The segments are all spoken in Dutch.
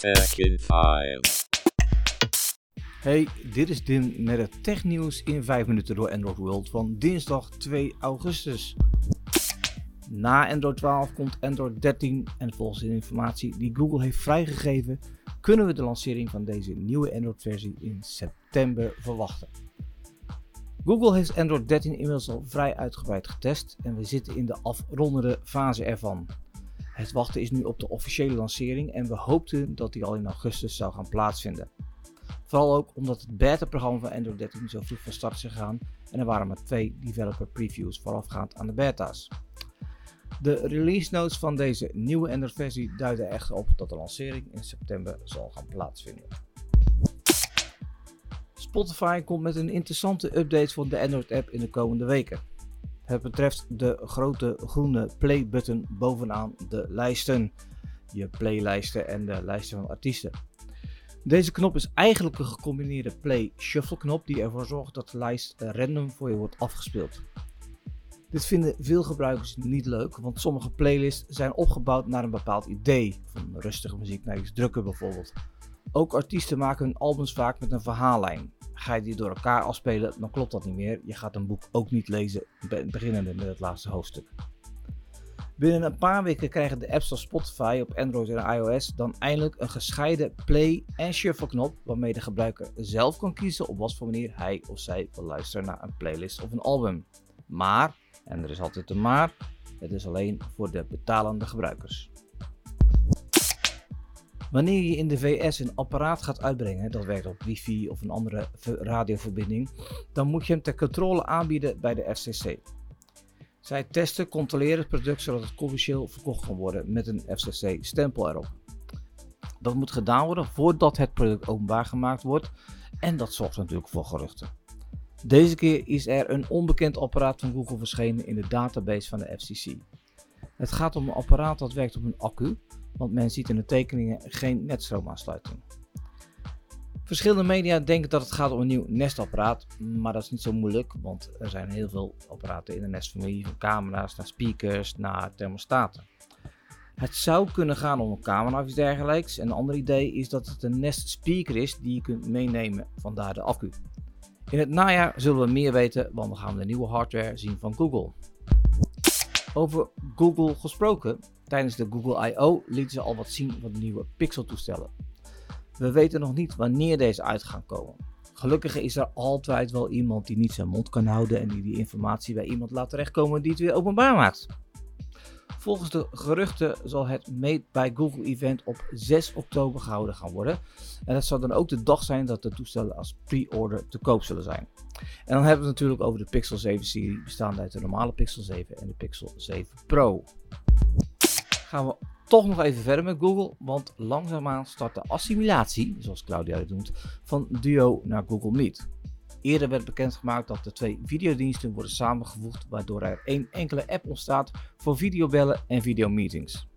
Tech in 5. Hey, dit is Dim met het technieuws in 5 minuten door Android World van dinsdag 2 augustus. Na Android 12 komt Android 13 en volgens de informatie die Google heeft vrijgegeven, kunnen we de lancering van deze nieuwe Android versie in september verwachten. Google heeft Android 13 inmiddels al vrij uitgebreid getest en we zitten in de afrondende fase ervan. Het wachten is nu op de officiële lancering en we hoopten dat die al in augustus zou gaan plaatsvinden. Vooral ook omdat het beta-programma van Android 13 zo vroeg van start is gegaan en er waren maar twee developer previews voorafgaand aan de beta's. De release notes van deze nieuwe Android versie duiden echter op dat de lancering in september zal gaan plaatsvinden. Spotify komt met een interessante update voor de Android app in de komende weken. Het betreft de grote groene play-button bovenaan de lijsten. Je playlijsten en de lijsten van artiesten. Deze knop is eigenlijk een gecombineerde play-shuffle knop die ervoor zorgt dat de lijst random voor je wordt afgespeeld. Dit vinden veel gebruikers niet leuk, want sommige playlists zijn opgebouwd naar een bepaald idee, van rustige muziek naar iets drukker bijvoorbeeld. Ook artiesten maken hun albums vaak met een verhaallijn. Ga je die door elkaar afspelen, dan klopt dat niet meer. Je gaat een boek ook niet lezen, beginnende met het laatste hoofdstuk. Binnen een paar weken krijgen de apps als Spotify op Android en iOS dan eindelijk een gescheiden play- en shuffle knop waarmee de gebruiker zelf kan kiezen op wat voor manier hij of zij wil luisteren naar een playlist of een album. Maar, en er is altijd een maar, het is alleen voor de betalende gebruikers. Wanneer je in de VS een apparaat gaat uitbrengen, dat werkt op wifi of een andere radioverbinding, dan moet je hem ter controle aanbieden bij de FCC. Zij testen, controleren het product zodat het commercieel verkocht kan worden met een FCC-stempel erop. Dat moet gedaan worden voordat het product openbaar gemaakt wordt en dat zorgt natuurlijk voor geruchten. Deze keer is er een onbekend apparaat van Google verschenen in de database van de FCC. Het gaat om een apparaat dat werkt op een accu, want men ziet in de tekeningen geen netstroomaansluiting. Verschillende media denken dat het gaat om een nieuw Nest-apparaat, maar dat is niet zo moeilijk, want er zijn heel veel apparaten in de Nest-familie, van camera's naar speakers naar thermostaten. Het zou kunnen gaan om een camera of iets dergelijks. En een ander idee is dat het een Nest speaker is die je kunt meenemen, vandaar de accu. In het najaar zullen we meer weten, want dan gaan we de nieuwe hardware zien van Google. Over Google gesproken, tijdens de Google I.O. lieten ze al wat zien van de nieuwe Pixel toestellen. We weten nog niet wanneer deze uit gaan komen. Gelukkig is er altijd wel iemand die niet zijn mond kan houden en die die informatie bij iemand laat terechtkomen die het weer openbaar maakt. Volgens de geruchten zal het Made by Google event op 6 oktober gehouden gaan worden. En dat zal dan ook de dag zijn dat de toestellen als pre-order te koop zullen zijn. En dan hebben we het natuurlijk over de Pixel 7 serie, bestaande uit de normale Pixel 7 en de Pixel 7 Pro. Gaan we toch nog even verder met Google, want langzaamaan start de assimilatie, zoals Claudia het noemt, van Duo naar Google Meet. Eerder werd bekendgemaakt dat de twee videodiensten worden samengevoegd, waardoor er één enkele app ontstaat voor videobellen en videomeetings.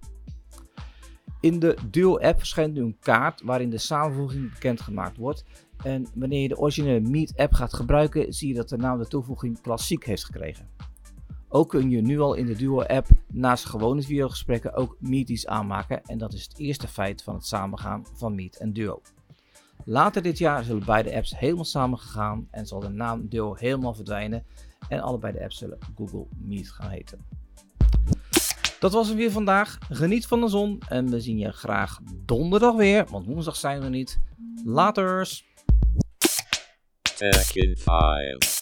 In de Duo-app verschijnt nu een kaart waarin de samenvoeging bekendgemaakt wordt. En wanneer je de originele Meet-app gaat gebruiken, zie je dat de naam de toevoeging klassiek heeft gekregen. Ook kun je nu al in de Duo-app naast gewone videogesprekken ook Meeties aanmaken en dat is het eerste feit van het samengaan van Meet en Duo. Later dit jaar zullen beide apps helemaal samengegaan en zal de naam Duo helemaal verdwijnen en allebei de apps zullen Google Meet gaan heten. Dat was het weer vandaag. Geniet van de zon en we zien je graag donderdag weer, want woensdag zijn we niet. Laters! Tech in 5.